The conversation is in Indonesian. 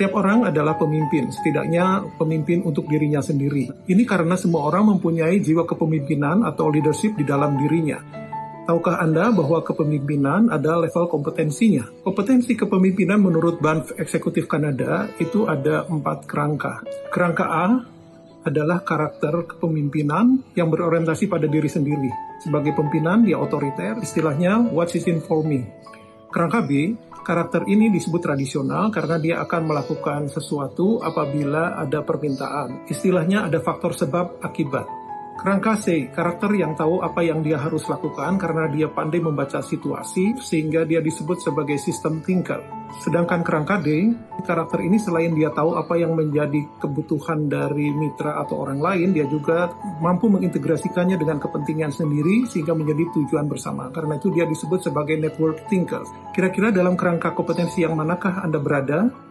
Setiap orang adalah pemimpin, setidaknya pemimpin untuk dirinya sendiri. Ini karena semua orang mempunyai jiwa kepemimpinan atau leadership di dalam dirinya. Tahukah Anda bahwa kepemimpinan ada level kompetensinya? Kompetensi kepemimpinan menurut Banff Eksekutif Kanada itu ada empat kerangka. Kerangka A adalah karakter kepemimpinan yang berorientasi pada diri sendiri. Sebagai pimpinan, dia otoriter, istilahnya what is in for me. Kerangka B, karakter ini disebut tradisional karena dia akan melakukan sesuatu apabila ada permintaan. Istilahnya ada faktor sebab akibat. Kerangka C, karakter yang tahu apa yang dia harus lakukan karena dia pandai membaca situasi sehingga dia disebut sebagai system thinker. Sedangkan kerangka D, karakter ini selain dia tahu apa yang menjadi kebutuhan dari mitra atau orang lain, dia juga mampu mengintegrasikannya dengan kepentingan sendiri sehingga menjadi tujuan bersama. Karena itu dia disebut sebagai network thinker. Kira-kira dalam kerangka kompetensi yang manakah Anda berada?